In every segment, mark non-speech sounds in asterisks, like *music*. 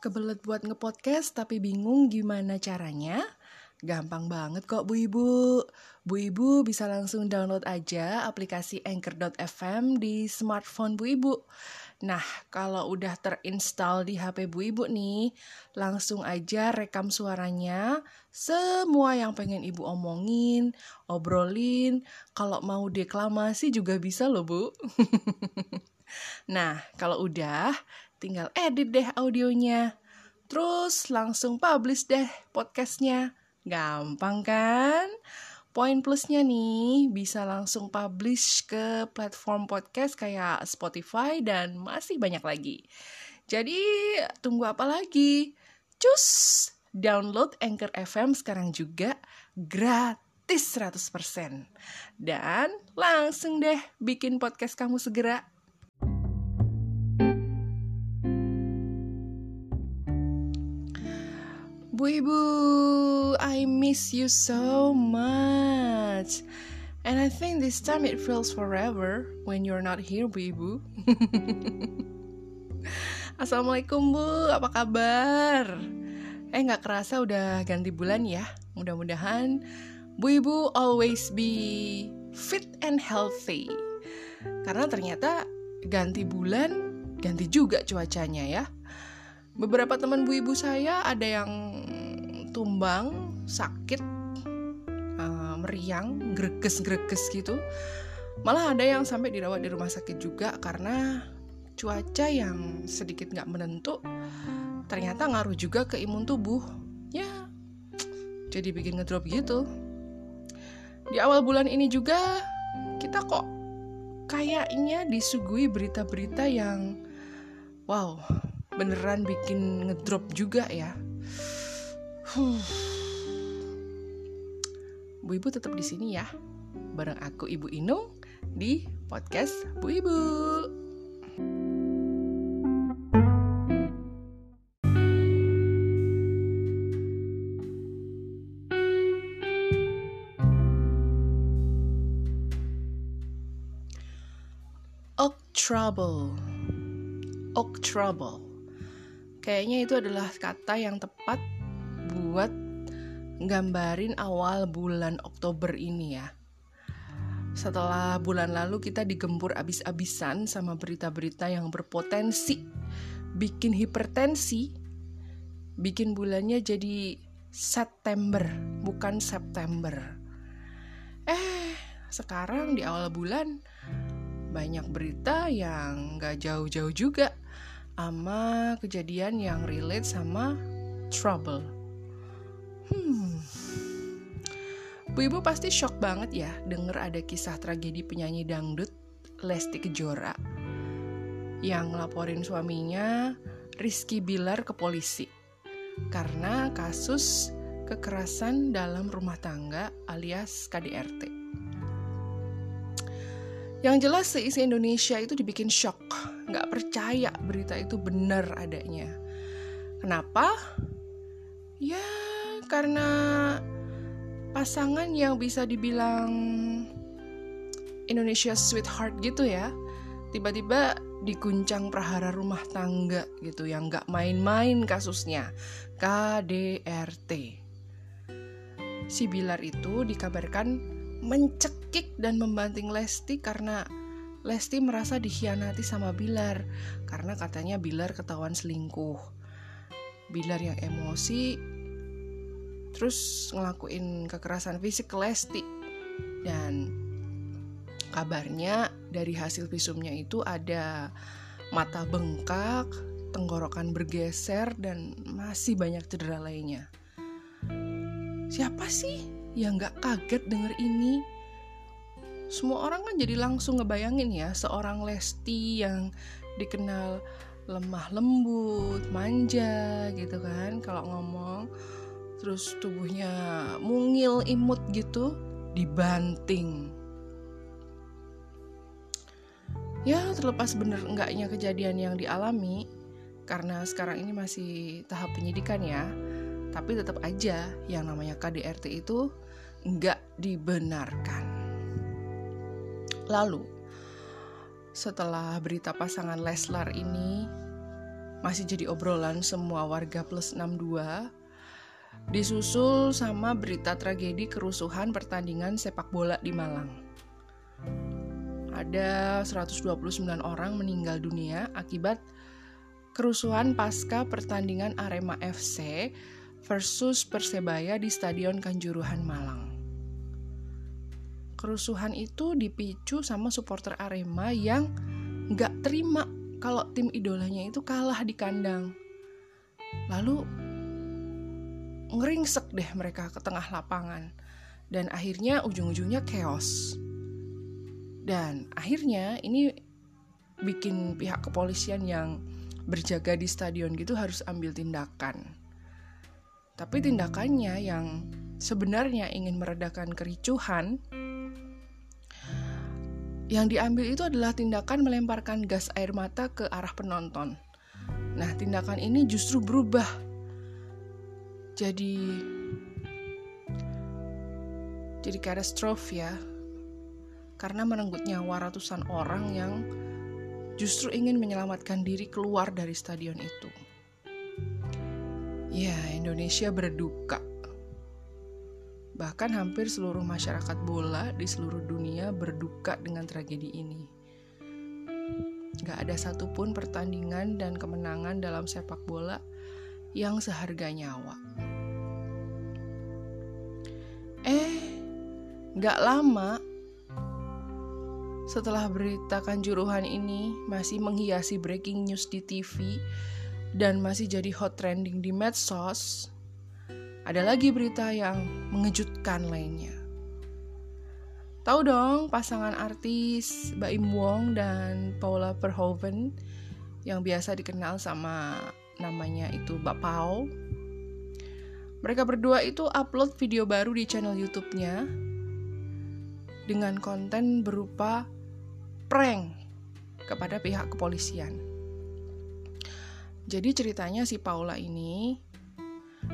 Kebelet buat ngepodcast tapi bingung gimana caranya? Gampang banget kok Bu Ibu. Bu Ibu bisa langsung download aja aplikasi Anchor.fm di smartphone Bu Ibu. Nah, kalau udah terinstall di HP Bu Ibu nih, langsung aja rekam suaranya, semua yang pengen Ibu omongin, obrolin, kalau mau deklamasi juga bisa loh Bu. *laughs* nah, kalau udah, tinggal edit deh audionya. Terus langsung publish deh podcastnya. Gampang kan? Poin plusnya nih, bisa langsung publish ke platform podcast kayak Spotify dan masih banyak lagi. Jadi, tunggu apa lagi? Cus! Download Anchor FM sekarang juga gratis 100%. Dan langsung deh bikin podcast kamu segera. Bu Ibu, I miss you so much. And I think this time it feels forever when you're not here, Bu Ibu. *laughs* Assalamualaikum Bu, apa kabar? Eh nggak kerasa udah ganti bulan ya. Mudah-mudahan Bu Ibu always be fit and healthy. Karena ternyata ganti bulan ganti juga cuacanya ya beberapa teman bu ibu saya ada yang tumbang sakit uh, meriang greges-greges gitu. Malah ada yang sampai dirawat di rumah sakit juga karena cuaca yang sedikit nggak menentu ternyata ngaruh juga ke imun tubuh. Ya jadi bikin ngedrop gitu. Di awal bulan ini juga kita kok kayaknya disuguhi berita-berita yang wow beneran bikin ngedrop juga ya. Bu Ibu tetap di sini ya, bareng aku Ibu Inung di podcast Bu Ibu. Oak trouble, oak trouble Kayaknya itu adalah kata yang tepat buat gambarin awal bulan Oktober ini ya. Setelah bulan lalu kita digempur abis-abisan sama berita-berita yang berpotensi bikin hipertensi, bikin bulannya jadi September, bukan September. Eh, sekarang di awal bulan banyak berita yang gak jauh-jauh juga sama kejadian yang relate sama trouble. Hmm. Bu Ibu pasti shock banget ya denger ada kisah tragedi penyanyi dangdut Lesti Kejora yang ngelaporin suaminya Rizky Bilar ke polisi karena kasus kekerasan dalam rumah tangga alias KDRT. Yang jelas seisi Indonesia itu dibikin shock, nggak percaya berita itu benar adanya. Kenapa? Ya karena pasangan yang bisa dibilang Indonesia sweetheart gitu ya, tiba-tiba diguncang prahara rumah tangga gitu yang nggak main-main kasusnya KDRT. Si Bilar itu dikabarkan mencekik dan membanting Lesti karena Lesti merasa dikhianati sama Bilar karena katanya Bilar ketahuan selingkuh. Bilar yang emosi terus ngelakuin kekerasan fisik ke Lesti dan kabarnya dari hasil visumnya itu ada mata bengkak, tenggorokan bergeser dan masih banyak cedera lainnya. Siapa sih yang gak kaget denger ini. Semua orang kan jadi langsung ngebayangin ya seorang Lesti yang dikenal lemah lembut, manja gitu kan kalau ngomong. Terus tubuhnya mungil imut gitu dibanting. Ya terlepas bener enggaknya kejadian yang dialami karena sekarang ini masih tahap penyidikan ya tapi tetap aja yang namanya KDRT itu nggak dibenarkan. Lalu, setelah berita pasangan Leslar ini masih jadi obrolan semua warga plus 62 disusul sama berita tragedi kerusuhan pertandingan sepak bola di Malang. Ada 129 orang meninggal dunia akibat kerusuhan pasca pertandingan Arema FC versus Persebaya di Stadion Kanjuruhan Malang. Kerusuhan itu dipicu sama supporter Arema yang nggak terima kalau tim idolanya itu kalah di kandang. Lalu ngeringsek deh mereka ke tengah lapangan. Dan akhirnya ujung-ujungnya chaos. Dan akhirnya ini bikin pihak kepolisian yang berjaga di stadion gitu harus ambil tindakan. Tapi tindakannya yang sebenarnya ingin meredakan kericuhan yang diambil itu adalah tindakan melemparkan gas air mata ke arah penonton. Nah, tindakan ini justru berubah jadi jadi katastrofi ya. Karena merenggut nyawa ratusan orang yang justru ingin menyelamatkan diri keluar dari stadion itu. Ya, Indonesia berduka Bahkan hampir seluruh masyarakat bola di seluruh dunia berduka dengan tragedi ini. Gak ada satupun pertandingan dan kemenangan dalam sepak bola yang seharga nyawa. Eh, gak lama setelah berita kanjuruhan ini masih menghiasi breaking news di TV dan masih jadi hot trending di medsos, ada lagi berita yang mengejutkan lainnya. Tahu dong pasangan artis Baim Wong dan Paula Verhoeven yang biasa dikenal sama namanya itu Mbak Pau. Mereka berdua itu upload video baru di channel YouTube-nya dengan konten berupa prank kepada pihak kepolisian. Jadi ceritanya si Paula ini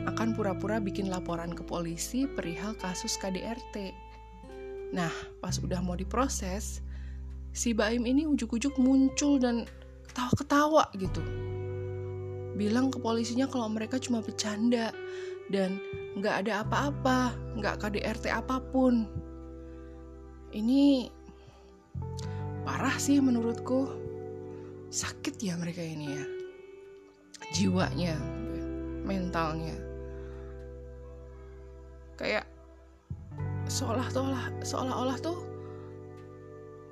akan pura-pura bikin laporan ke polisi perihal kasus KDRT. Nah, pas udah mau diproses, si Baim ini ujuk-ujuk muncul dan ketawa-ketawa gitu. Bilang ke polisinya kalau mereka cuma bercanda dan nggak ada apa-apa, nggak KDRT apa pun. Ini parah sih menurutku. Sakit ya mereka ini ya. Jiwanya, mentalnya. Kayak seolah-olah seolah-olah tuh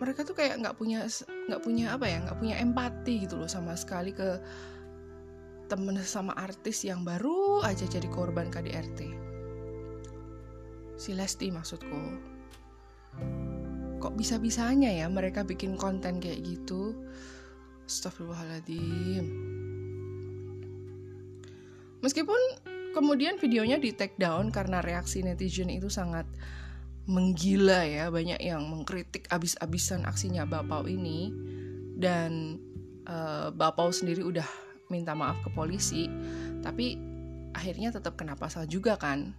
mereka tuh kayak nggak punya nggak punya apa ya nggak punya empati gitu loh sama sekali ke temen sama artis yang baru aja jadi korban KDRT si Lesti maksudku. Kok bisa-bisanya ya mereka bikin konten kayak gitu? Astagfirullahaladzim Meskipun kemudian videonya di take down karena reaksi netizen itu sangat menggila ya, banyak yang mengkritik abis-abisan aksinya Bapau ini dan uh, Bapau sendiri udah minta maaf ke polisi, tapi akhirnya tetap kena pasal juga kan,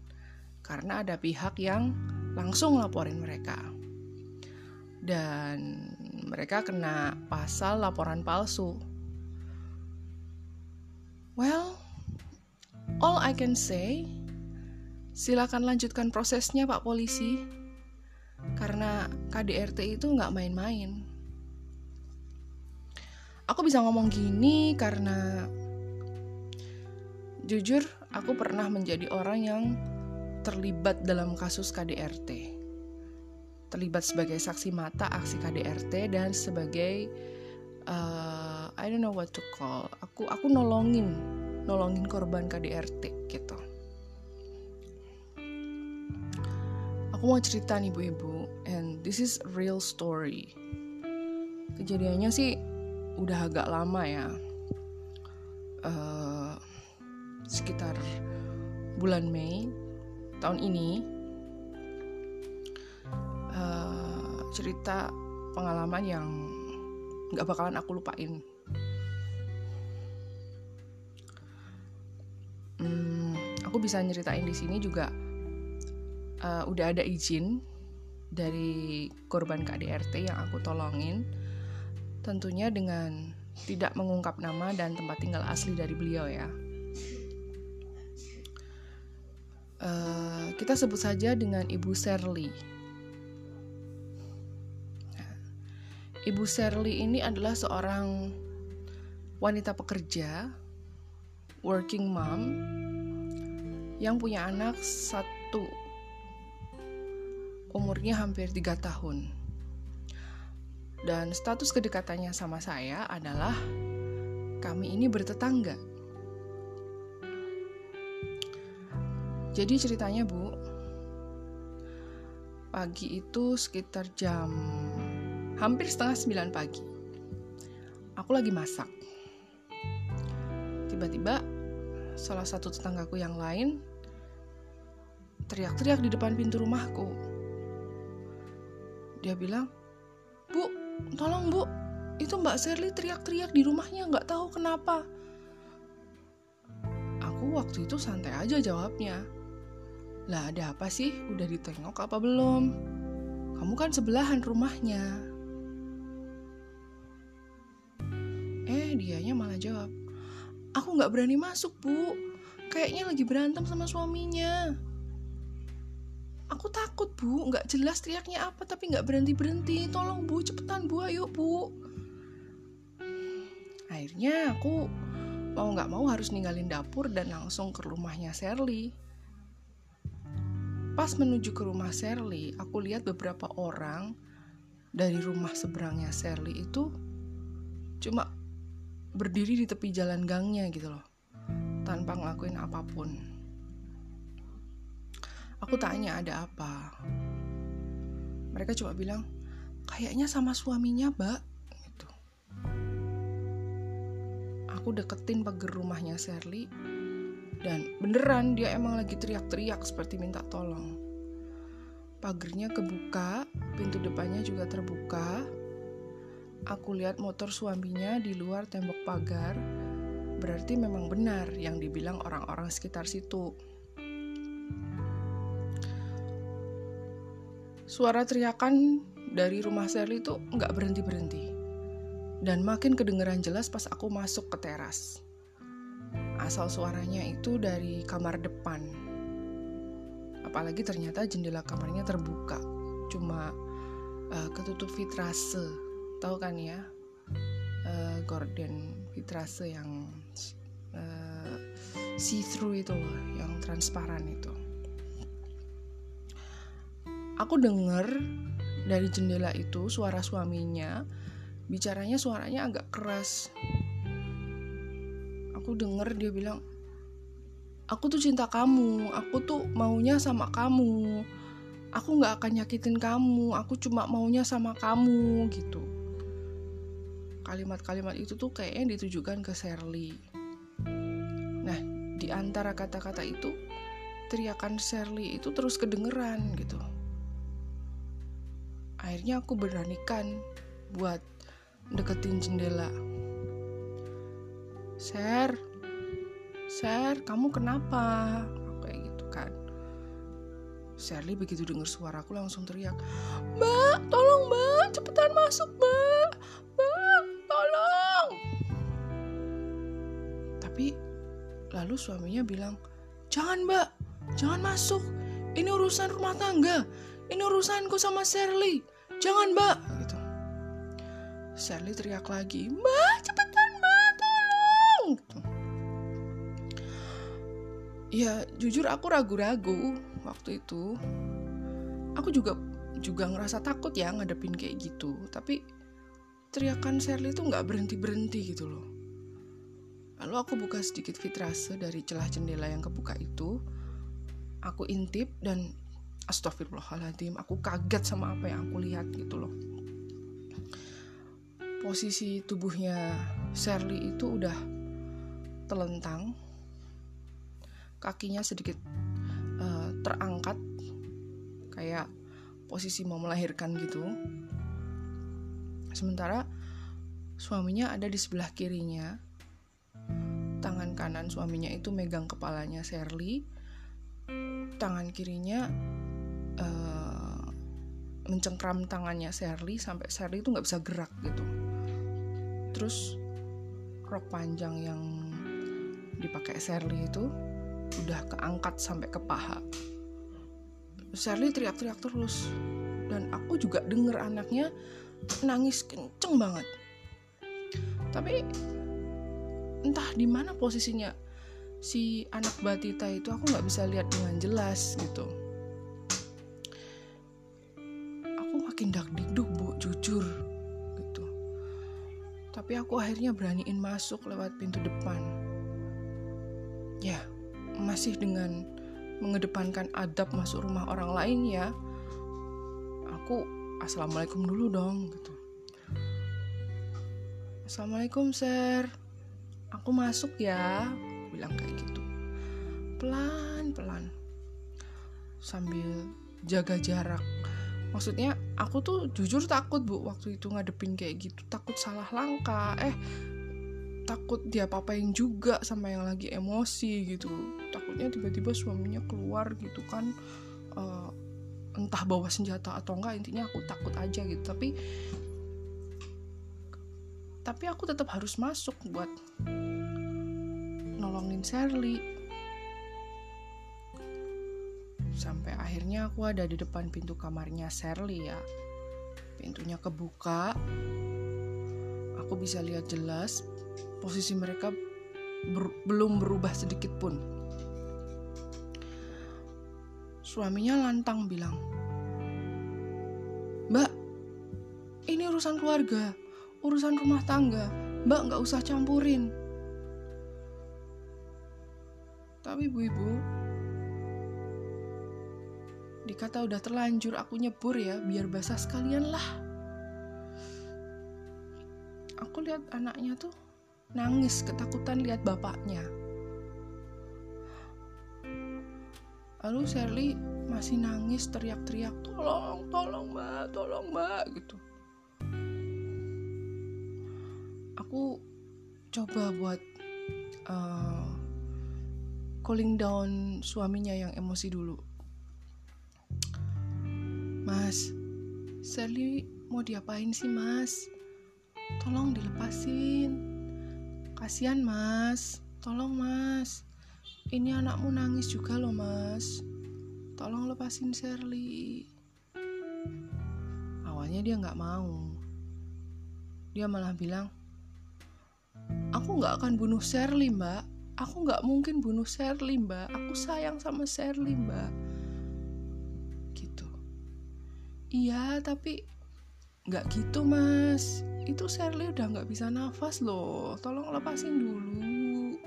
karena ada pihak yang langsung laporin mereka dan mereka kena pasal laporan palsu. Well, All I can say, silakan lanjutkan prosesnya Pak Polisi, karena KDRT itu nggak main-main. Aku bisa ngomong gini karena jujur aku pernah menjadi orang yang terlibat dalam kasus KDRT. Terlibat sebagai saksi mata aksi KDRT dan sebagai uh, I don't know what to call. Aku aku nolongin nolongin korban KDRT gitu. Aku mau cerita nih ibu-ibu, and this is real story. Kejadiannya sih udah agak lama ya, uh, sekitar bulan Mei tahun ini. Uh, cerita pengalaman yang nggak bakalan aku lupain bisa nyeritain di sini juga uh, udah ada izin dari korban KDRT yang aku tolongin tentunya dengan tidak mengungkap nama dan tempat tinggal asli dari beliau ya. Uh, kita sebut saja dengan Ibu. Nah, Ibu Serly ini adalah seorang wanita pekerja, working mom, yang punya anak satu, umurnya hampir tiga tahun. Dan status kedekatannya sama saya adalah kami ini bertetangga. Jadi ceritanya Bu, pagi itu sekitar jam hampir setengah sembilan pagi. Aku lagi masak. Tiba-tiba salah satu tetanggaku yang lain teriak-teriak di depan pintu rumahku. Dia bilang, Bu, tolong bu. Itu Mbak Sherly teriak-teriak di rumahnya nggak tahu kenapa. Aku waktu itu santai aja jawabnya. Lah ada apa sih? Udah ditengok apa belum? Kamu kan sebelahan rumahnya. Eh dianya malah jawab aku nggak berani masuk bu. Kayaknya lagi berantem sama suaminya. Aku takut bu. Nggak jelas teriaknya apa tapi nggak berhenti berhenti tolong bu cepetan bu. Ayo bu. Akhirnya aku mau nggak mau harus ninggalin dapur dan langsung ke rumahnya Sherly pas menuju ke rumah Sherly aku lihat beberapa orang dari rumah seberangnya Sherly itu cuma berdiri di tepi jalan gangnya gitu loh tanpa ngelakuin apa pun Aku tanya ada apa. Mereka cuma bilang, kayaknya sama suaminya, Mbak. Gitu. Aku deketin pagar rumahnya Sherly dan beneran dia emang lagi teriak-teriak seperti minta tolong. Pagernya kebuka, pintu depannya juga terbuka. Aku lihat motor suaminya di luar tembok pagar. Berarti memang benar yang dibilang orang-orang sekitar situ. Suara teriakan dari rumah Sally itu nggak berhenti-berhenti. Dan makin kedengeran jelas pas aku masuk ke teras. Asal suaranya itu dari kamar depan. Apalagi ternyata jendela kamarnya terbuka. Cuma uh, ketutup vitrase. Tahu kan ya? Uh, gorden vitrase yang uh, see-through itu loh, yang transparan itu. Aku denger dari jendela itu suara suaminya bicaranya suaranya agak keras. Aku denger dia bilang aku tuh cinta kamu aku tuh maunya sama kamu. Aku nggak akan nyakitin kamu aku cuma maunya sama kamu gitu kalimat-kalimat itu tuh kayaknya ditujukan ke Sherly nah di antara kata-kata itu teriakan Sherly itu terus kedengeran gitu. Akhirnya aku beranikan buat deketin jendela. Ser Ser kamu kenapa? Kayak gitu kan. Sherly begitu dengar suaraku langsung teriak Mbak tolong mbak cepetan masuk Mbak lalu suaminya bilang jangan mbak. Jangan masuk. Ini urusan rumah tangga. Ini urusanku sama Sherly. Jangan mbak. Gitu. Sally teriak lagi mbak cepetan mbak tolong. Gitu. ya jujur aku ragu-ragu waktu itu. Aku juga juga ngerasa takut ya ngadepin kayak gitu. Tapi teriakan Sherly itu nggak berhenti berhenti gitu loh lalu aku buka sedikit vitrase dari celah jendela yang kebuka itu. Aku intip dan astagfirullahaladzim aku kaget sama apa yang aku lihat gitu loh. Posisi tubuhnya Sherly itu udah telentang. Kakinya sedikit uh, terangkat kayak posisi mau melahirkan gitu. Sementara suaminya ada di sebelah kirinya tangan kanan suaminya itu megang kepalanya Sherly tangan kirinya uh, mencengkram tangannya Sherly sampai Sherly itu nggak bisa gerak gitu terus rok panjang yang dipakai Sherly itu udah keangkat sampai ke paha. Sherly teriak-teriak terus dan aku juga denger anaknya nangis kenceng banget. Tapi entah di mana posisinya si anak batita itu aku nggak bisa lihat dengan jelas gitu. Aku makin dak dikduk bu, jujur gitu. Tapi aku akhirnya beraniin masuk lewat pintu depan. Ya, masih dengan mengedepankan adab masuk rumah orang lain ya aku assalamualaikum dulu dong gitu assalamualaikum sir aku masuk ya. Bilang kayak gitu. Pelan pelan. Sambil jaga jarak. Maksudnya aku tuh jujur takut bu waktu itu ngadepin kayak gitu. Takut salah langkah. Eh takut dia papain juga sama yang lagi emosi gitu. Takutnya tiba-tiba suaminya keluar gitu kan. Uh, entah bawa senjata atau enggak intinya aku takut aja gitu. Tapi tapi aku tetap harus masuk buat nolongin Sherly. Sampai akhirnya aku ada di depan pintu kamarnya Sherly ya. Pintunya kebuka. Aku bisa lihat jelas posisi mereka ber belum berubah sedikit pun. Suaminya lantang bilang, Mbak, ini urusan keluarga, urusan rumah tangga, Mbak nggak usah campurin. Tapi ibu-ibu, dikata udah terlanjur aku nyebur ya, biar basah sekalian lah. Aku lihat anaknya tuh nangis ketakutan lihat bapaknya. Lalu Sherly masih nangis teriak-teriak, tolong, tolong mbak, tolong mbak, gitu. Aku coba buat uh, calling down suaminya yang emosi dulu. Mas, Sherly mau diapain sih mas? Tolong dilepasin Kasihan mas, tolong mas. Ini anakmu nangis juga loh mas. Tolong lepasin Sherly. Awalnya dia nggak mau. Dia malah bilang, aku nggak akan bunuh Sherly mbak. Aku nggak mungkin bunuh Sherly mbak. Aku sayang sama Sherly mbak. Gitu. Iya tapi nggak gitu mas itu Sherly udah nggak bisa nafas loh tolong lepasin dulu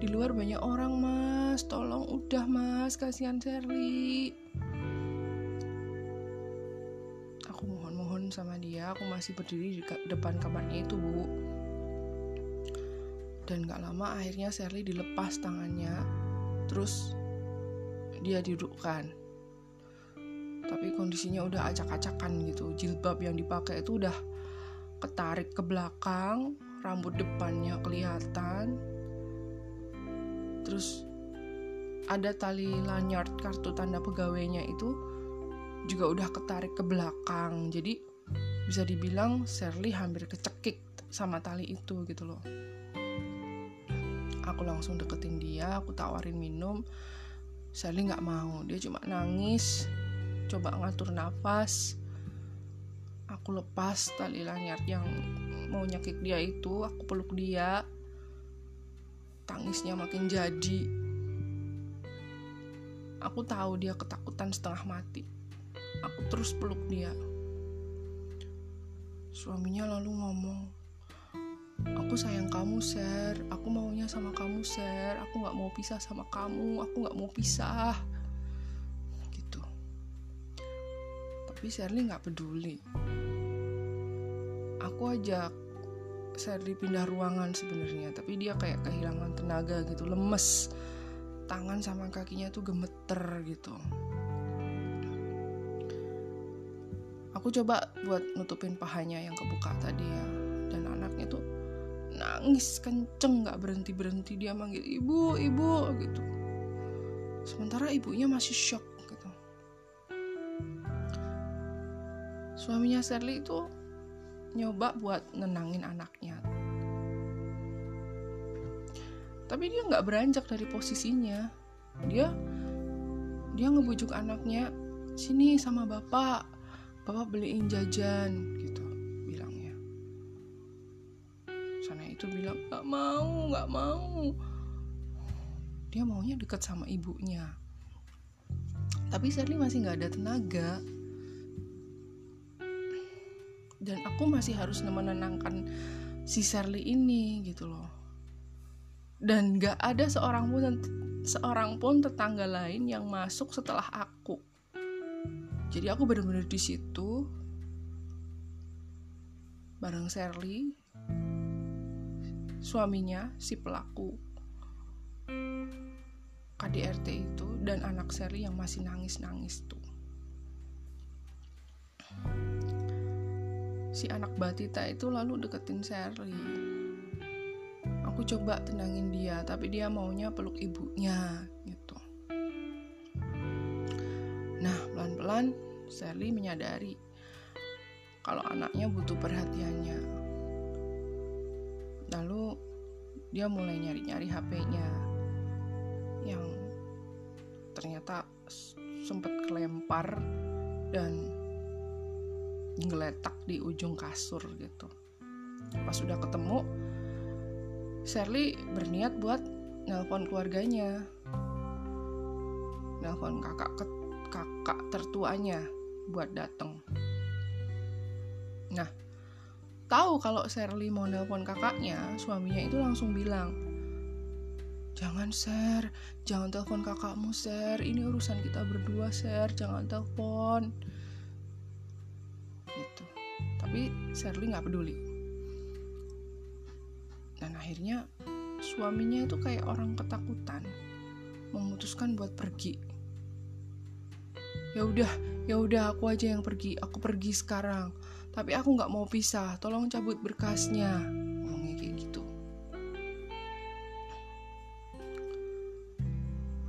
di luar banyak orang mas tolong udah mas kasihan Sherly aku mohon-mohon sama dia aku masih berdiri di depan kamarnya itu bu dan gak lama akhirnya Sherly dilepas tangannya terus dia dudukkan tapi kondisinya udah acak-acakan gitu jilbab yang dipakai itu udah ketarik ke belakang, rambut depannya kelihatan. Terus ada tali lanyard kartu tanda pegawainya itu juga udah ketarik ke belakang. Jadi bisa dibilang Sherly hampir kecekik sama tali itu gitu loh. Aku langsung deketin dia, aku tawarin minum. Sherly nggak mau, dia cuma nangis, coba ngatur nafas. Aku lepas tali lanyard yang mau nyakit dia itu aku peluk dia. Tangisnya makin jadi. Aku tahu dia ketakutan setengah mati. Aku terus peluk dia. Suaminya lalu ngomong aku sayang kamu ser. Aku maunya sama kamu ser. Aku nggak mau pisah sama kamu. Aku nggak mau pisah. Gitu. Tapi Sherly nggak peduli. Aku ajak Serdi pindah ruangan sebenarnya tapi dia kayak kehilangan tenaga gitu lemes. Tangan sama kakinya tuh gemeter gitu. Aku coba buat nutupin pahanya yang kebuka tadi ya. Dan tuh nangis kenceng nggak berhenti berhenti dia manggil ibu ibu gitu. Sementara ibunya masih shock gitu. Suaminya Sherly itu nyoba buat nenangin anaknya. Tapi dia nggak beranjak dari posisinya. Dia dia ngebujuk anaknya sini sama bapak bapak beliin jajan itu bilang nggak mau nggak mau. Dia maunya deket sama ibunya. Tapi Sherly masih nggak ada tenaga. Dan aku masih harus menenangkan si Sherly ini gitu loh. Dan gak ada seorang pun seorang pun tetangga lain yang masuk setelah aku. Jadi aku benar-benar di situ bareng Sherly suaminya si pelaku KDRT itu dan anak Sherly yang masih nangis-nangis tuh si anak Batita itu lalu deketin Sherly. Aku coba tenangin dia, tapi dia maunya peluk ibunya gitu. Nah, pelan-pelan Sherly menyadari kalau anaknya butuh perhatiannya. Lalu dia mulai nyari-nyari HP-nya yang ternyata sempat kelempar dan ngeletak di ujung kasur gitu. Pas sudah ketemu Sherly berniat buat nelpon keluarganya. Nelpon kakak ke kakak tertuanya buat dateng. Nah tahu kalau Sherly mau nelpon kakaknya suaminya itu langsung bilang jangan share jangan telepon kakakmu share ini urusan kita berdua share jangan telepon. Tapi Sherly nggak peduli. Dan akhirnya suaminya itu kayak orang ketakutan memutuskan buat pergi. Ya udah ya udah aku aja yang pergi. Aku pergi sekarang tapi aku nggak mau pisah tolong cabut berkasnya. Ngomongnya kayak gitu.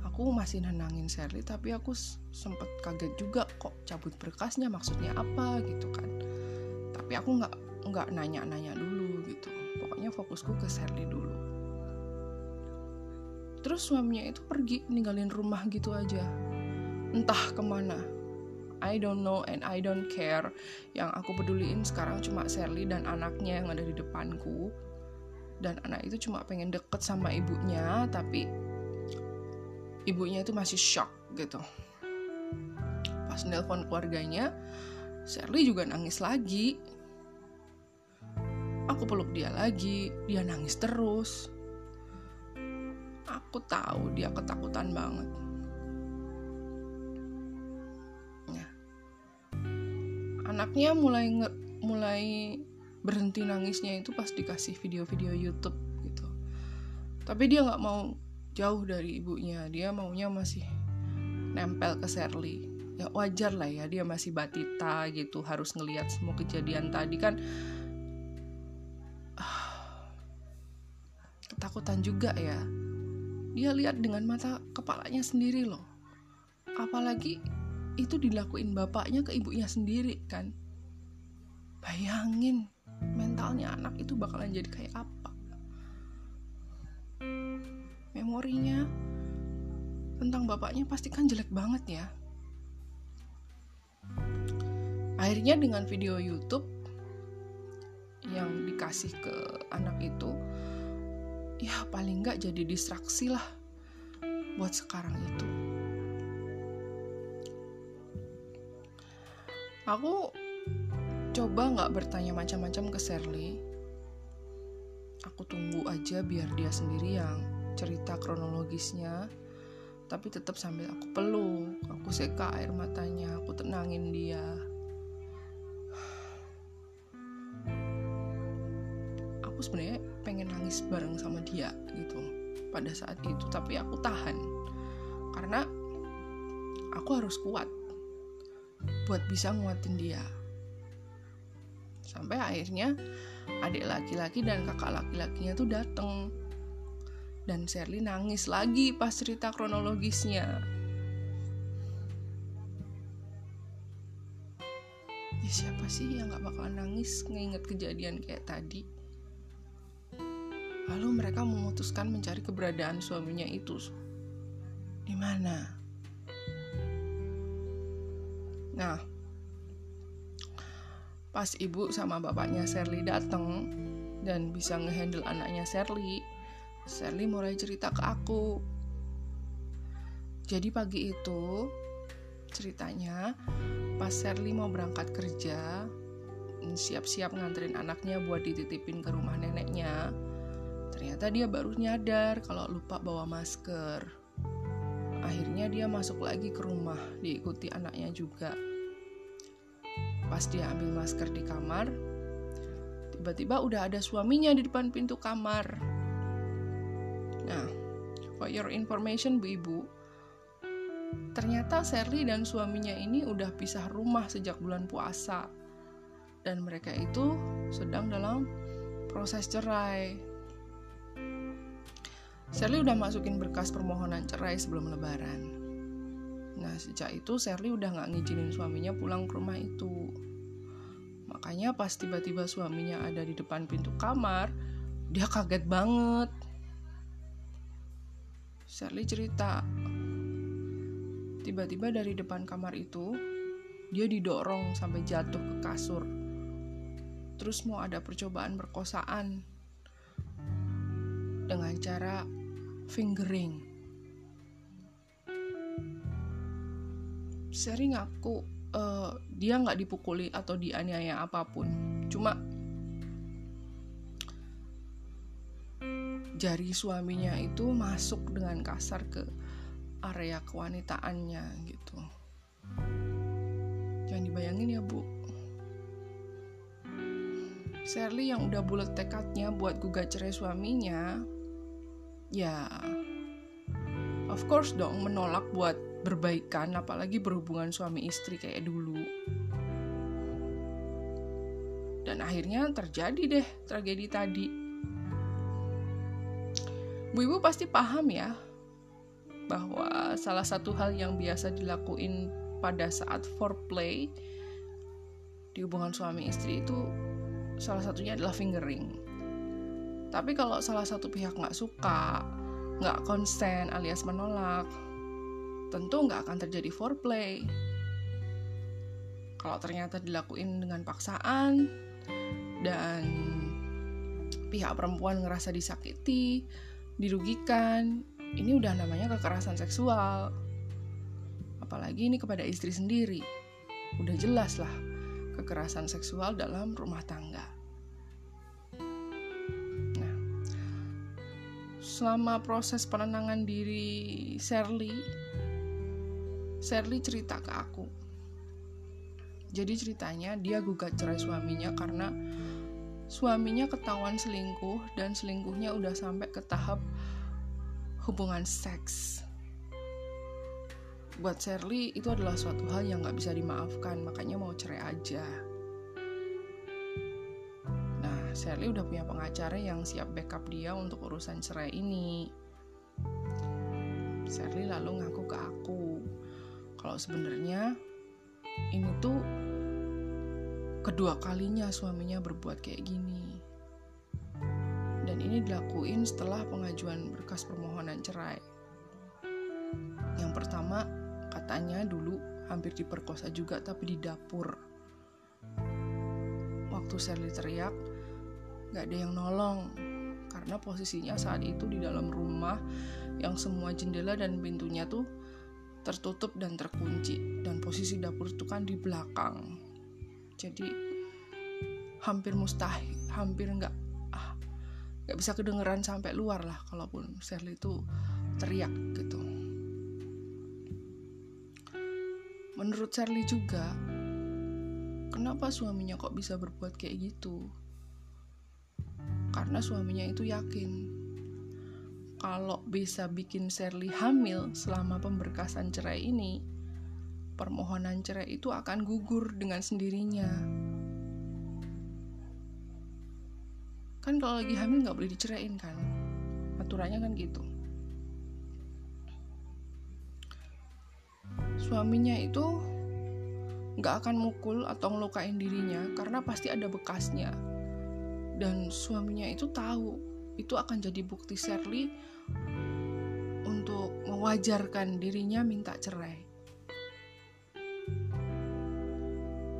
Aku masih nenangin Sherly tapi aku sempet kaget juga kok cabut berkasnya maksudnya apa gitu kan. Tapi aku nggak nggak nanya-nanya dulu gitu. Pokoknya fokusku ke Sherly dulu. Terus suaminya itu pergi ninggalin rumah gitu aja. Entah ke mana I don't know and I don't care yang aku peduliin sekarang cuma Sherly dan anaknya yang ada di depanku dan anak itu cuma pengen deket sama ibunya tapi ibunya itu masih shock gitu pas nelpon keluarganya Sherly juga nangis lagi Aku peluk dia lagi, dia nangis terus. Aku tahu dia ketakutan banget. Anaknya mulai mulai berhenti nangisnya itu pas dikasih video-video YouTube gitu. Tapi dia nggak mau jauh dari ibunya, dia maunya masih nempel ke Sherly. Ya wajar lah ya, dia masih batita gitu, harus ngelihat semua kejadian tadi kan ketakutan juga ya. Dia lihat dengan mata kepalanya sendiri loh. Apalagi itu dilakuin bapaknya ke ibunya sendiri kan. Bayangin mentalnya anak itu bakalan jadi kayak apa. Memorinya tentang bapaknya pasti kan jelek banget ya. Akhirnya dengan video YouTube yang dikasih ke anak itu, ya paling nggak jadi distraksi lah buat sekarang itu aku coba nggak bertanya macam-macam ke Sherly aku tunggu aja biar dia sendiri yang cerita kronologisnya. Tapi tetap sambil aku peluk aku seka air matanya aku tenangin dia. Aku sebenarnya pengen nangis bareng sama dia gitu pada saat itu tapi aku tahan. Karena aku harus kuat buat bisa nguatin dia sampai akhirnya adik laki-laki dan kakak laki-lakinya tuh dateng dan Sherly nangis lagi pas cerita kronologisnya ya siapa sih yang gak bakalan nangis ngeinget kejadian kayak tadi Lalu mereka memutuskan mencari keberadaan suaminya itu. Di mana? Nah, pas ibu sama bapaknya Sherly datang dan bisa ngehandle anaknya Sherly, Sherly mulai cerita ke aku. Jadi pagi itu ceritanya pas Sherly mau berangkat kerja, siap-siap nganterin anaknya buat dititipin ke rumah neneknya. Ternyata dia baru nyadar kalau lupa bawa masker. Akhirnya dia masuk lagi ke rumah, diikuti anaknya juga. Pas dia ambil masker di kamar, tiba-tiba udah ada suaminya di depan pintu kamar. Nah, for your information Bu Ibu, ternyata Sherly dan suaminya ini udah pisah rumah sejak bulan puasa. Dan mereka itu sedang dalam proses cerai. Sherly udah masukin berkas permohonan cerai sebelum lebaran. Nah, sejak itu Sherly udah gak ngizinin suaminya pulang ke rumah itu. Makanya pas tiba-tiba suaminya ada di depan pintu kamar, dia kaget banget. Sherly cerita, tiba-tiba dari depan kamar itu, dia didorong sampai jatuh ke kasur. Terus mau ada percobaan perkosaan dengan cara fingering. Sherry ngaku uh, dia nggak dipukuli atau dianiaya apa pun, cuma jari suaminya itu masuk dengan kasar ke area kewanitaannya gitu. Jangan dibayangin ya bu. Sherly yang udah bulat tekadnya buat gugat cerai suaminya, ya of course dong menolak buat berbaikan apalagi berhubungan suami istri kayak dulu dan akhirnya terjadi deh tragedi tadi Bu Ibu pasti paham ya bahwa salah satu hal yang biasa dilakuin pada saat foreplay di hubungan suami istri itu salah satunya adalah fingering. Tapi kalau salah satu pihak nggak suka, nggak konsen alias menolak, tentu nggak akan terjadi foreplay. Kalau ternyata dilakuin dengan paksaan dan pihak perempuan ngerasa disakiti, dirugikan, ini udah namanya kekerasan seksual. Apalagi ini kepada istri sendiri. Udah jelas lah kekerasan seksual dalam rumah tangga. Selama proses penenangan diri Sherly Sherly cerita ke aku. Jadi ceritanya dia gugat cerai suaminya karena suaminya ketahuan selingkuh dan selingkuhnya udah sampai ke tahap hubungan seks. Buat Sherly itu adalah suatu hal yang gak bisa dimaafkan, makanya mau cerai aja. Sherly udah punya pengacara yang siap backup dia untuk urusan cerai ini. Sherly lalu ngaku ke aku kalau sebenarnya ini tuh kedua kalinya suaminya berbuat kayak gini. Dan ini dilakuin setelah pengajuan berkas permohonan cerai. Yang pertama, katanya dulu hampir diperkosa juga tapi di dapur. Waktu Sherly teriak, gak ada yang nolong. Karena posisinya saat itu di dalam rumah yang semua jendela dan pintunya tuh tertutup dan terkunci dan posisi dapur itu kan di belakang. Jadi hampir mustahil hampir nggak ah, nggak bisa kedengeran sampai luar lah kalaupun Sherly itu teriak gitu. Menurut Sherly juga kenapa suaminya kok bisa berbuat kayak gitu karena suaminya itu yakin kalau bisa bikin Sherly hamil selama pemberkasan cerai ini, permohonan cerai itu akan gugur dengan sendirinya. Kan kalau lagi hamil nggak boleh diceraiin kan? Aturannya kan gitu. Suaminya itu nggak akan mukul atau ngelukain dirinya karena pasti ada bekasnya. Dan suaminya itu tahu itu akan jadi bukti Shirley untuk mewajarkan dirinya minta cerai.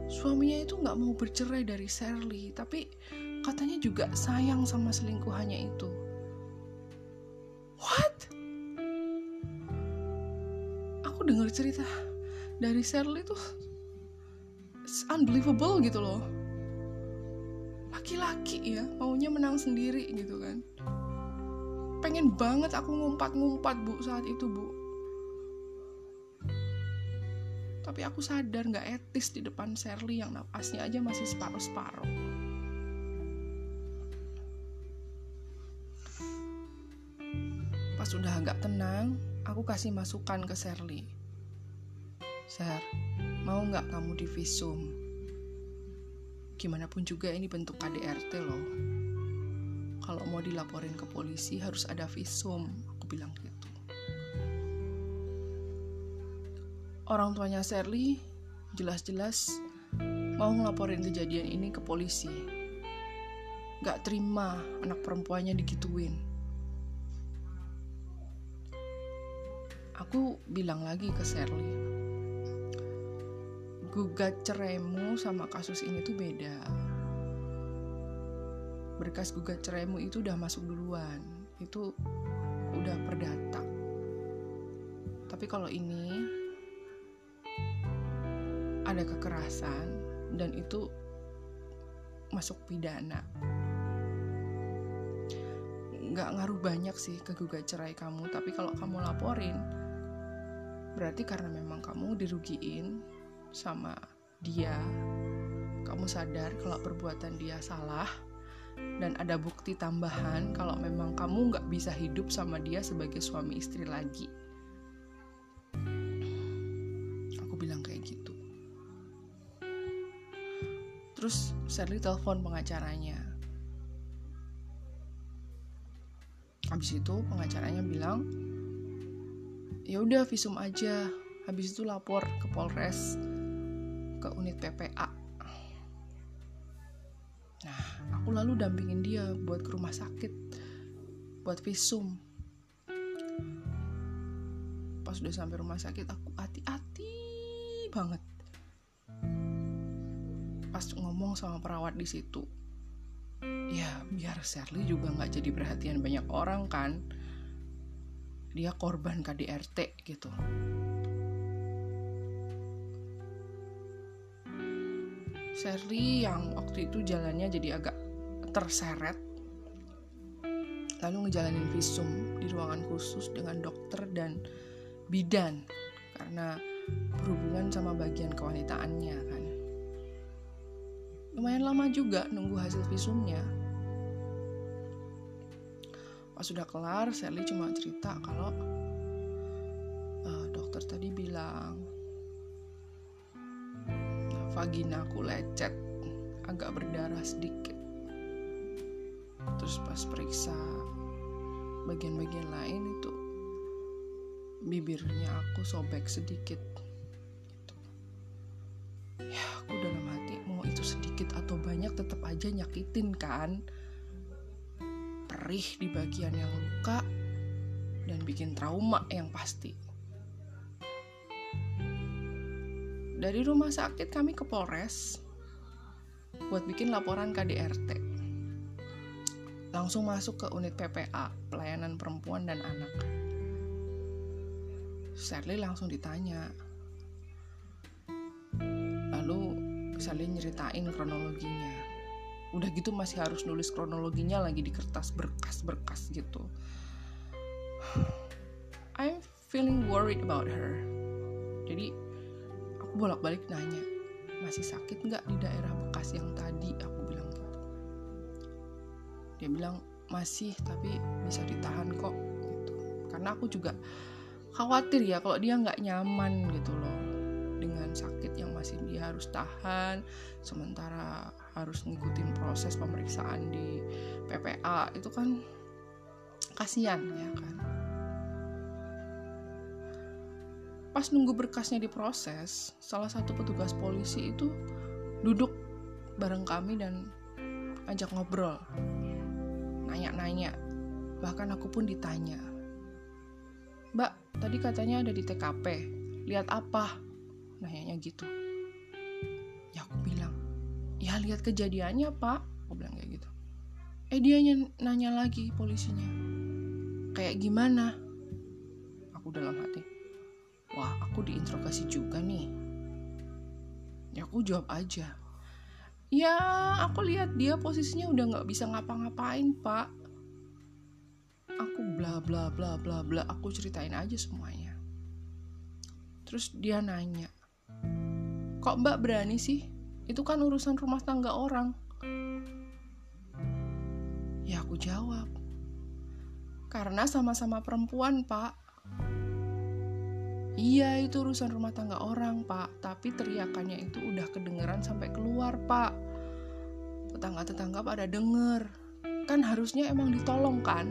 Suaminya itu nggak mau bercerai dari Shirley, tapi katanya juga sayang sama selingkuhannya itu. What? Aku dengar cerita dari Shirley tuh unbelievable gitu loh laki-laki ya maunya menang sendiri gitu kan. Pengen banget aku ngumpat-ngumpat bu saat itu bu. Tapi aku sadar nggak etis di depan Sherly yang napasnya aja masih separuh-separuh. Pas udah agak tenang aku kasih masukan ke Sherly. Ser, mau nggak kamu di visum? Gimana pun juga ini bentuk KDRT loh. Kalau mau dilaporin ke polisi harus ada visum, aku bilang gitu. Orang tuanya Sherly jelas-jelas mau ngelaporin kejadian ini ke polisi. Gak terima anak perempuannya digituin. Aku bilang lagi ke Sherly, gugat ceraimu sama kasus ini tuh beda. Berkas gugat ceraimu itu udah masuk duluan, itu udah perdata. Tapi kalau ini ada kekerasan dan itu masuk pidana. Nggak ngaruh banyak sih ke gugat cerai kamu, tapi kalau kamu laporin, berarti karena memang kamu dirugiin sama dia, kamu sadar kalau perbuatan dia salah, dan ada bukti tambahan kalau memang kamu nggak bisa hidup sama dia sebagai suami istri lagi. Aku bilang kayak gitu. Terus Sally telepon pengacaranya. Habis itu pengacaranya bilang, ya udah visum aja. Habis itu lapor ke Polres ke unit PPA. Nah, aku lalu dampingin dia buat ke rumah sakit, buat visum. Pas udah sampai rumah sakit, aku hati-hati banget. Pas ngomong sama perawat di situ, ya biar Sherly juga nggak jadi perhatian banyak orang kan. Dia korban KDRT gitu. Sherly yang waktu itu jalannya jadi agak terseret. Lalu ngejalanin visum di ruangan khusus dengan dokter dan bidan. Karena berhubungan sama bagian kewanitaannya kan. Lumayan lama juga nunggu hasil visumnya. Pas sudah kelar Sherly cuma cerita kalau uh, dokter tadi bilang vaginaku lecet agak berdarah sedikit. Terus pas periksa bagian-bagian lain itu bibirnya aku sobek sedikit gitu. ya aku dalam hati mau itu sedikit atau banyak tetap aja nyakitin kan. Perih di bagian yang luka dan bikin trauma yang pasti Dari rumah sakit kami ke Polres buat bikin laporan KDRT. Langsung masuk ke unit PPA, pelayanan perempuan dan anak. Sherly langsung ditanya. Lalu Sherly nyeritain kronologinya. Udah gitu masih harus nulis kronologinya lagi di kertas berkas-berkas gitu. *sighs* I'm feeling worried about her. Jadi bolak-balik nanya masih sakit nggak di daerah bekas yang tadi? Aku bilang gitu. Dia bilang masih tapi bisa ditahan kok gitu. Karena aku juga khawatir ya kalau dia nggak nyaman gitu loh dengan sakit yang masih dia harus tahan sementara harus ngikutin proses pemeriksaan di PPA itu kan kasihan ya kan pas nunggu berkasnya diproses salah satu petugas polisi itu duduk bareng kami dan ajak ngobrol nanya-nanya Bahkan aku pun ditanya, Mbak, tadi katanya ada di TKP, lihat apa? Nanyanya gitu. Ya aku bilang, ya lihat kejadiannya pak, aku bilang kayak gitu. Eh dia nanya lagi polisinya, kayak gimana? Aku dalam hati, aku diinterogasi juga nih. Ya aku jawab aja, ya aku lihat dia posisinya udah nggak bisa ngapa-ngapain pak. Aku bla bla bla bla bla. Aku ceritain aja semuanya. Terus dia nanya kok mbak berani sih? Itu kan urusan rumah tangga orang. Ya aku jawab karena sama-sama perempuan pak Iya itu urusan rumah tangga orang pak. Tapi teriakannya itu udah kedengeran sampai keluar pak. Tetangga-tetangga pada denger. Kan harusnya emang ditolong kan?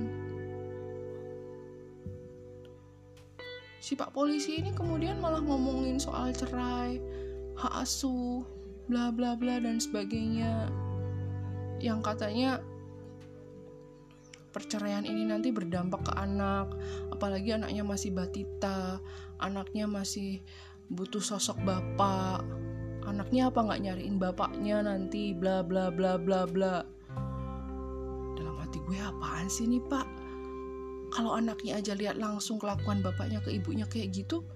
Si pak polisi ini kemudian malah ngomongin soal cerai Hak asuh Bla bla bla dan sebagainya. Yang katanya perceraian ini nanti berdampak ke anak, apalagi anaknya masih batita, anaknya masih butuh sosok bapak, anaknya apa nggak nyariin bapaknya nanti, bla bla bla bla bla. Dalam hati gue apaan sih nih pak? Kalau anaknya aja lihat langsung kelakuan bapaknya ke ibunya kayak gitu,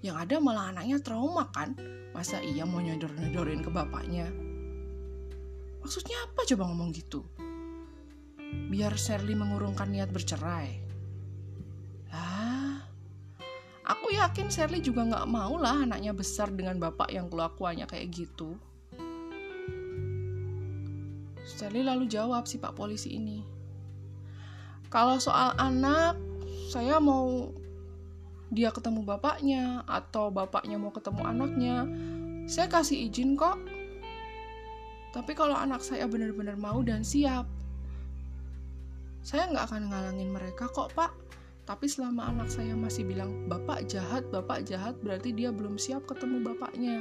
yang ada malah anaknya trauma kan? Masa iya mau nyodor-nyodorin ke bapaknya? Maksudnya apa coba ngomong gitu? Biar Shirley mengurungkan niat bercerai. Lah, aku yakin Shirley juga nggak mau lah anaknya besar dengan bapak yang kelakuannya kayak gitu. Shirley lalu jawab si pak polisi ini. Kalau soal anak, saya mau dia ketemu bapaknya atau bapaknya mau ketemu anaknya, saya kasih izin kok. Tapi kalau anak saya benar-benar mau dan siap, saya nggak akan ngalangin mereka kok pak. Tapi selama anak saya masih bilang, bapak jahat, bapak jahat, berarti dia belum siap ketemu bapaknya.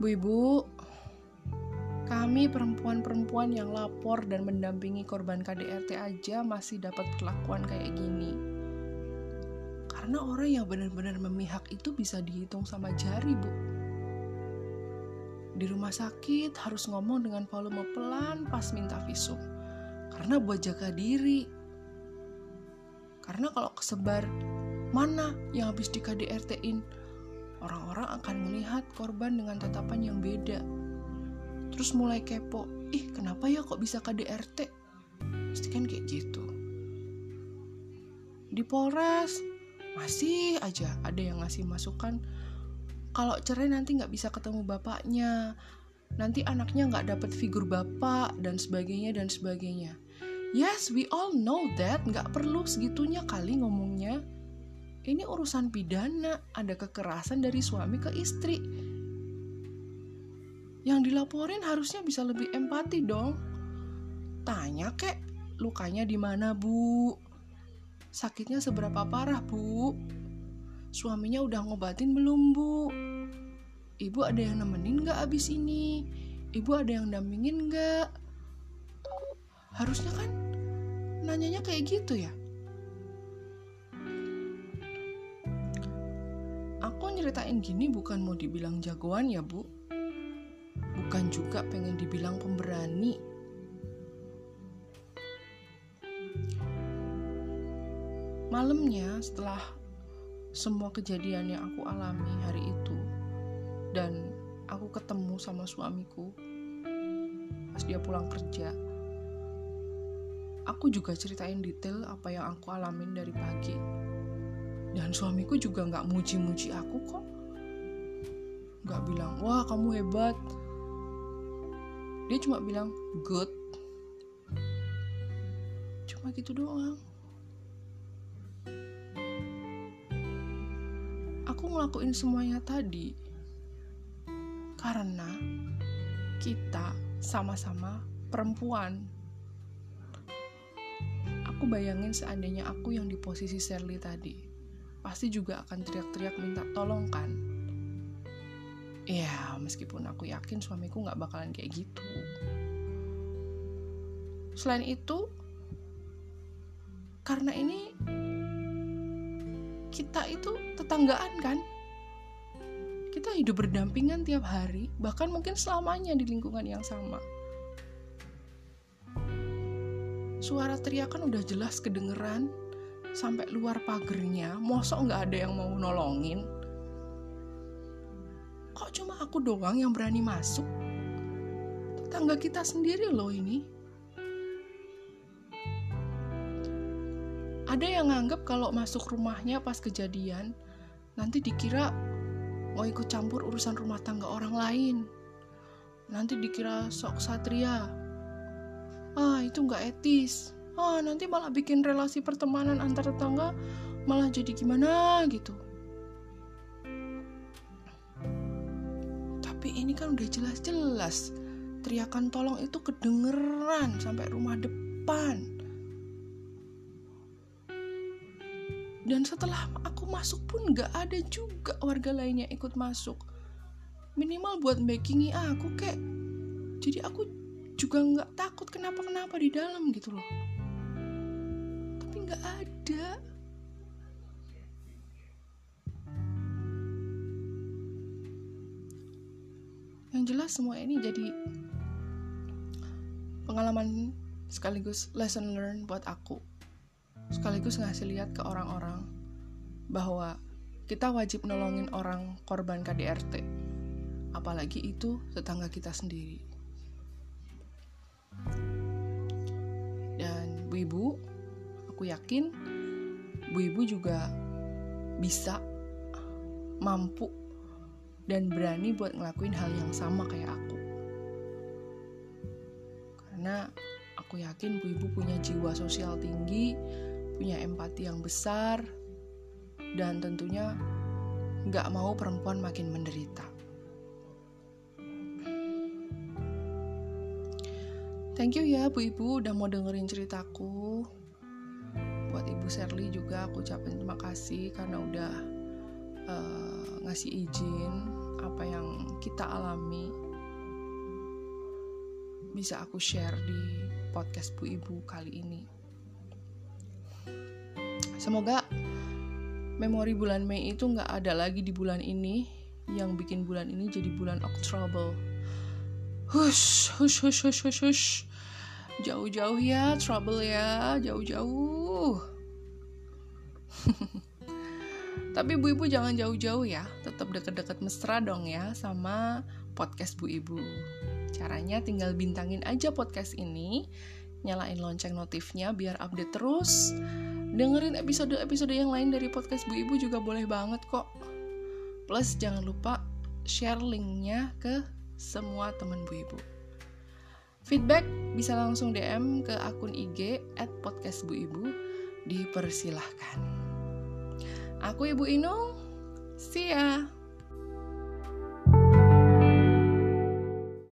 Bu ibu, kami perempuan-perempuan yang lapor dan mendampingi korban KDRT aja masih dapat perlakuan kayak gini. Karena orang yang benar-benar memihak itu bisa dihitung sama jari, Bu. Di rumah sakit harus ngomong dengan volume pelan pas minta visum. Karena buat jaga diri. Karena kalau kesebar mana yang habis di KDRT-in, orang-orang akan melihat korban dengan tatapan yang beda. Terus mulai kepo, ih kenapa ya kok bisa KDRT? Pasti kan kayak gitu. Di Polres, masih aja ada yang ngasih masukan kalau cerai nanti nggak bisa ketemu bapaknya nanti anaknya nggak dapat figur bapak dan sebagainya dan sebagainya. Yes we all know that nggak perlu segitunya kali ngomongnya. Ini urusan pidana ada kekerasan dari suami ke istri. Yang dilaporin harusnya bisa lebih empati dong. Tanya kek lukanya di mana bu? Sakitnya seberapa parah bu Suaminya udah ngobatin belum bu? Ibu ada yang nemenin gak abis ini? Ibu ada yang dampingin gak? Harusnya kan nanyanya kayak gitu ya. Aku nyeritain gini bukan mau dibilang jagoan ya bu. Bukan juga pengen dibilang pemberani. Malamnya setelah semua kejadian yang aku alami hari itu dan aku ketemu sama suamiku pas dia pulang kerja aku juga ceritain detail apa yang aku alamin dari pagi. Dan suamiku juga nggak muji-muji aku kok. Nggak bilang wah kamu hebat. Dia cuma bilang good. Cuma gitu doang aku ngelakuin semuanya tadi karena kita sama-sama perempuan. Aku bayangin seandainya aku yang di posisi Shirley tadi, pasti juga akan teriak-teriak minta tolong kan? Ya, meskipun aku yakin suamiku gak bakalan kayak gitu. selain itu karena ini kita itu tetanggaan kan? Kita hidup berdampingan tiap hari bahkan mungkin selamanya di lingkungan yang sama. Suara teriakan udah jelas kedengeran sampai luar pagernya mosok nggak ada yang mau nolongin. Kok cuma aku doang yang berani masuk? Tetangga kita sendiri loh ini ada yang nganggap kalau masuk rumahnya pas kejadian nanti dikira mau ikut campur urusan rumah tangga orang lain. Nanti dikira sok satria. Ah itu nggak etis. Ah nanti malah bikin relasi pertemanan antar tetangga malah jadi gimana gitu. Tapi ini kan udah jelas-jelas. Teriakan tolong itu kedengeran sampai rumah depan dan setelah aku masuk pun nggak ada juga warga lainnya ikut masuk. Minimal buat backingi aku kayak jadi aku juga nggak takut kenapa-kenapa di dalam gitu loh. Tapi nggak ada. Yang jelas semua ini jadi pengalaman sekaligus lesson learn buat aku sekaligus ngasih lihat ke orang-orang bahwa kita wajib nolongin orang korban KDRT apalagi itu tetangga kita sendiri dan Bu Ibu, aku yakin Bu Ibu juga bisa mampu dan berani buat ngelakuin hal yang sama kayak aku. Karena aku yakin Bu Ibu punya jiwa sosial tinggi, punya empati yang besar, dan tentunya nggak mau perempuan makin menderita. Thank you ya Bu Ibu udah mau dengerin ceritaku. Buat Ibu Sherly juga aku ucapin terima kasih karena udah uh, ngasih izin apa yang kita alami bisa aku share di podcast Bu Ibu kali ini. Semoga memori bulan Mei itu nggak ada lagi di bulan ini yang bikin bulan ini jadi bulan Oktober hush hush hush hush hush hush. Jauh-jauh ya trouble ya jauh-jauh. *laughs* Tapi bu ibu jangan jauh-jauh ya tetap deket-deket mesra dong ya sama podcast bu ibu. Caranya tinggal bintangin aja podcast ini nyalain lonceng notifnya biar update terus dengerin episode-episode yang lain dari podcast bu ibu juga boleh banget kok plus jangan lupa share linknya ke semua teman Bu Ibu. Feedback bisa langsung DM ke akun IG at podcast Bu Ibu. Dipersilahkan. Aku Ibu Inung, see ya!